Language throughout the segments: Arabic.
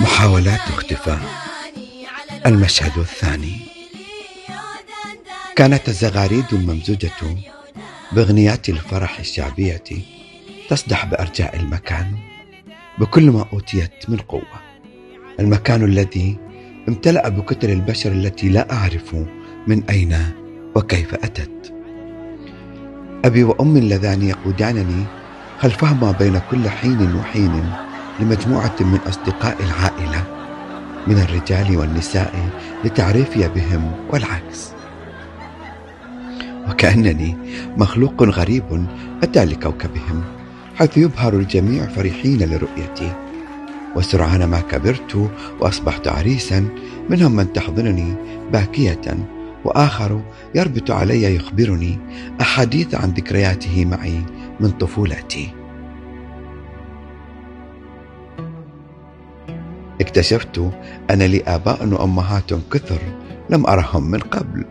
محاولات اختفاء. المشهد الثاني. كانت الزغاريد الممزوجة بأغنيات الفرح الشعبية تصدح بأرجاء المكان بكل ما أوتيت من قوة. المكان الذي امتلأ بكتل البشر التي لا أعرف من أين وكيف أتت. أبي وأمي اللذان يقودانني خلفهما بين كل حين وحين لمجموعة من أصدقاء العائلة من الرجال والنساء لتعريفي بهم والعكس. وكأنني مخلوق غريب أتى لكوكبهم حيث يبهر الجميع فرحين لرؤيتي. وسرعان ما كبرت وأصبحت عريسا منهم من تحضنني باكية وآخر يربط علي يخبرني أحاديث عن ذكرياته معي من طفولتي. اكتشفت أن لي آباء وأمهات كثر لم أرهم من قبل.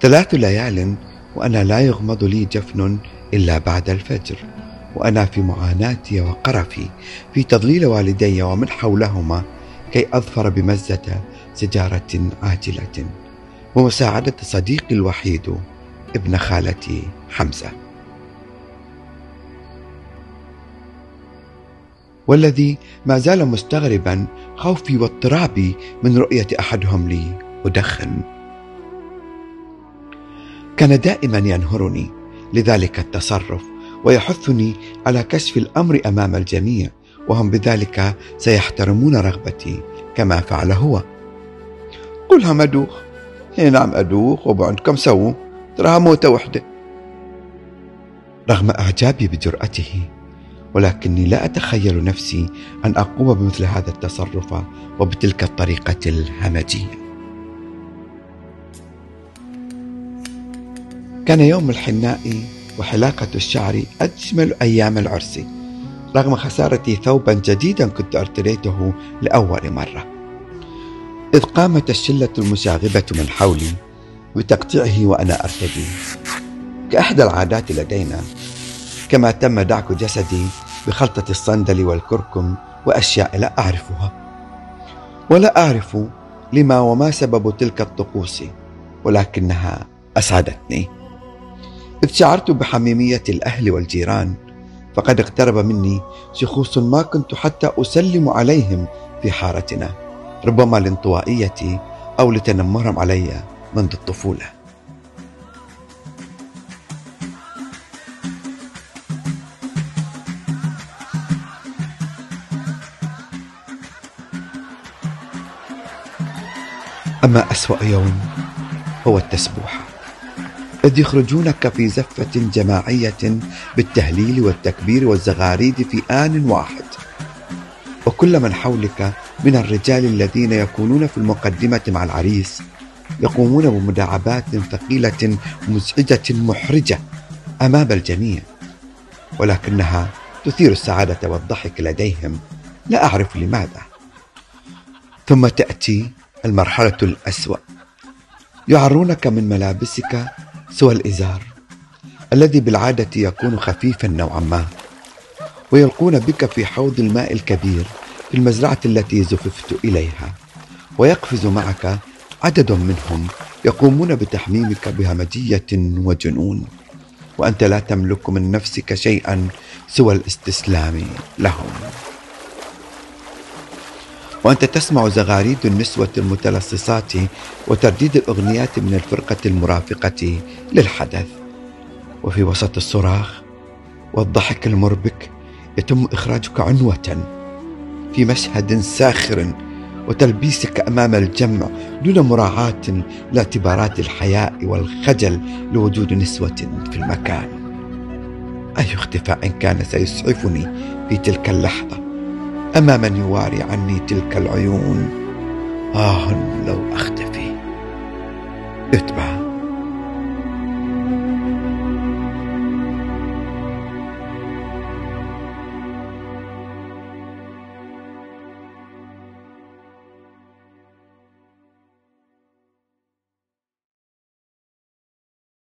ثلاث ليال وأنا لا يغمض لي جفن إلا بعد الفجر وأنا في معاناتي وقرفي في تضليل والدي ومن حولهما كي أظفر بمزة سجارة عاجلة ومساعدة صديقي الوحيد ابن خالتي حمزة. والذي ما زال مستغربا خوفي واضطرابي من رؤية أحدهم لي أدخن. كان دائما ينهرني لذلك التصرف ويحثني على كشف الأمر أمام الجميع وهم بذلك سيحترمون رغبتي كما فعل هو. قلها مدوخ إي نعم أدوخ وبعندكم سووا. تراها موتة وحدة. رغم إعجابي بجرأته ولكني لا أتخيل نفسي أن أقوم بمثل هذا التصرف وبتلك الطريقة الهمجية. كان يوم الحناء وحلاقة الشعر أجمل أيام العرس رغم خسارتي ثوبا جديدا كنت أرتديته لأول مرة. إذ قامت الشلة المشاغبة من حولي بتقطيعه وأنا أرتدي. كإحدى العادات لدينا كما تم دعك جسدي بخلطة الصندل والكركم وأشياء لا أعرفها. ولا أعرف لما وما سبب تلك الطقوس ولكنها أسعدتني. إذ شعرت بحميمية الأهل والجيران فقد اقترب مني شخوص ما كنت حتى أسلم عليهم في حارتنا ربما لانطوائيتي أو لتنمرهم علي منذ الطفولة. أما أسوأ يوم هو التسبوحة. إذ يخرجونك في زفة جماعية بالتهليل والتكبير والزغاريد في آن واحد. وكل من حولك من الرجال الذين يكونون في المقدمة مع العريس يقومون بمداعبات ثقيلة مزعجة محرجة أمام الجميع. ولكنها تثير السعادة والضحك لديهم. لا أعرف لماذا. ثم تأتي المرحلة الأسوأ. يعرونك من ملابسك سوى الإزار الذي بالعادة يكون خفيفا نوعا ما ويلقون بك في حوض الماء الكبير في المزرعة التي زففت إليها ويقفز معك عدد منهم يقومون بتحميمك بهمجية وجنون وأنت لا تملك من نفسك شيئا سوى الاستسلام لهم. وأنت تسمع زغاريد النسوة المتلصصات وترديد الأغنيات من الفرقة المرافقة للحدث. وفي وسط الصراخ والضحك المربك يتم إخراجك عنوة في مشهد ساخر وتلبيسك أمام الجمع دون مراعاة لاعتبارات الحياء والخجل لوجود نسوة في المكان. أي اختفاء كان سيسعفني في تلك اللحظة. أما من يواري عني تلك العيون آه لو أختفي. اتبع.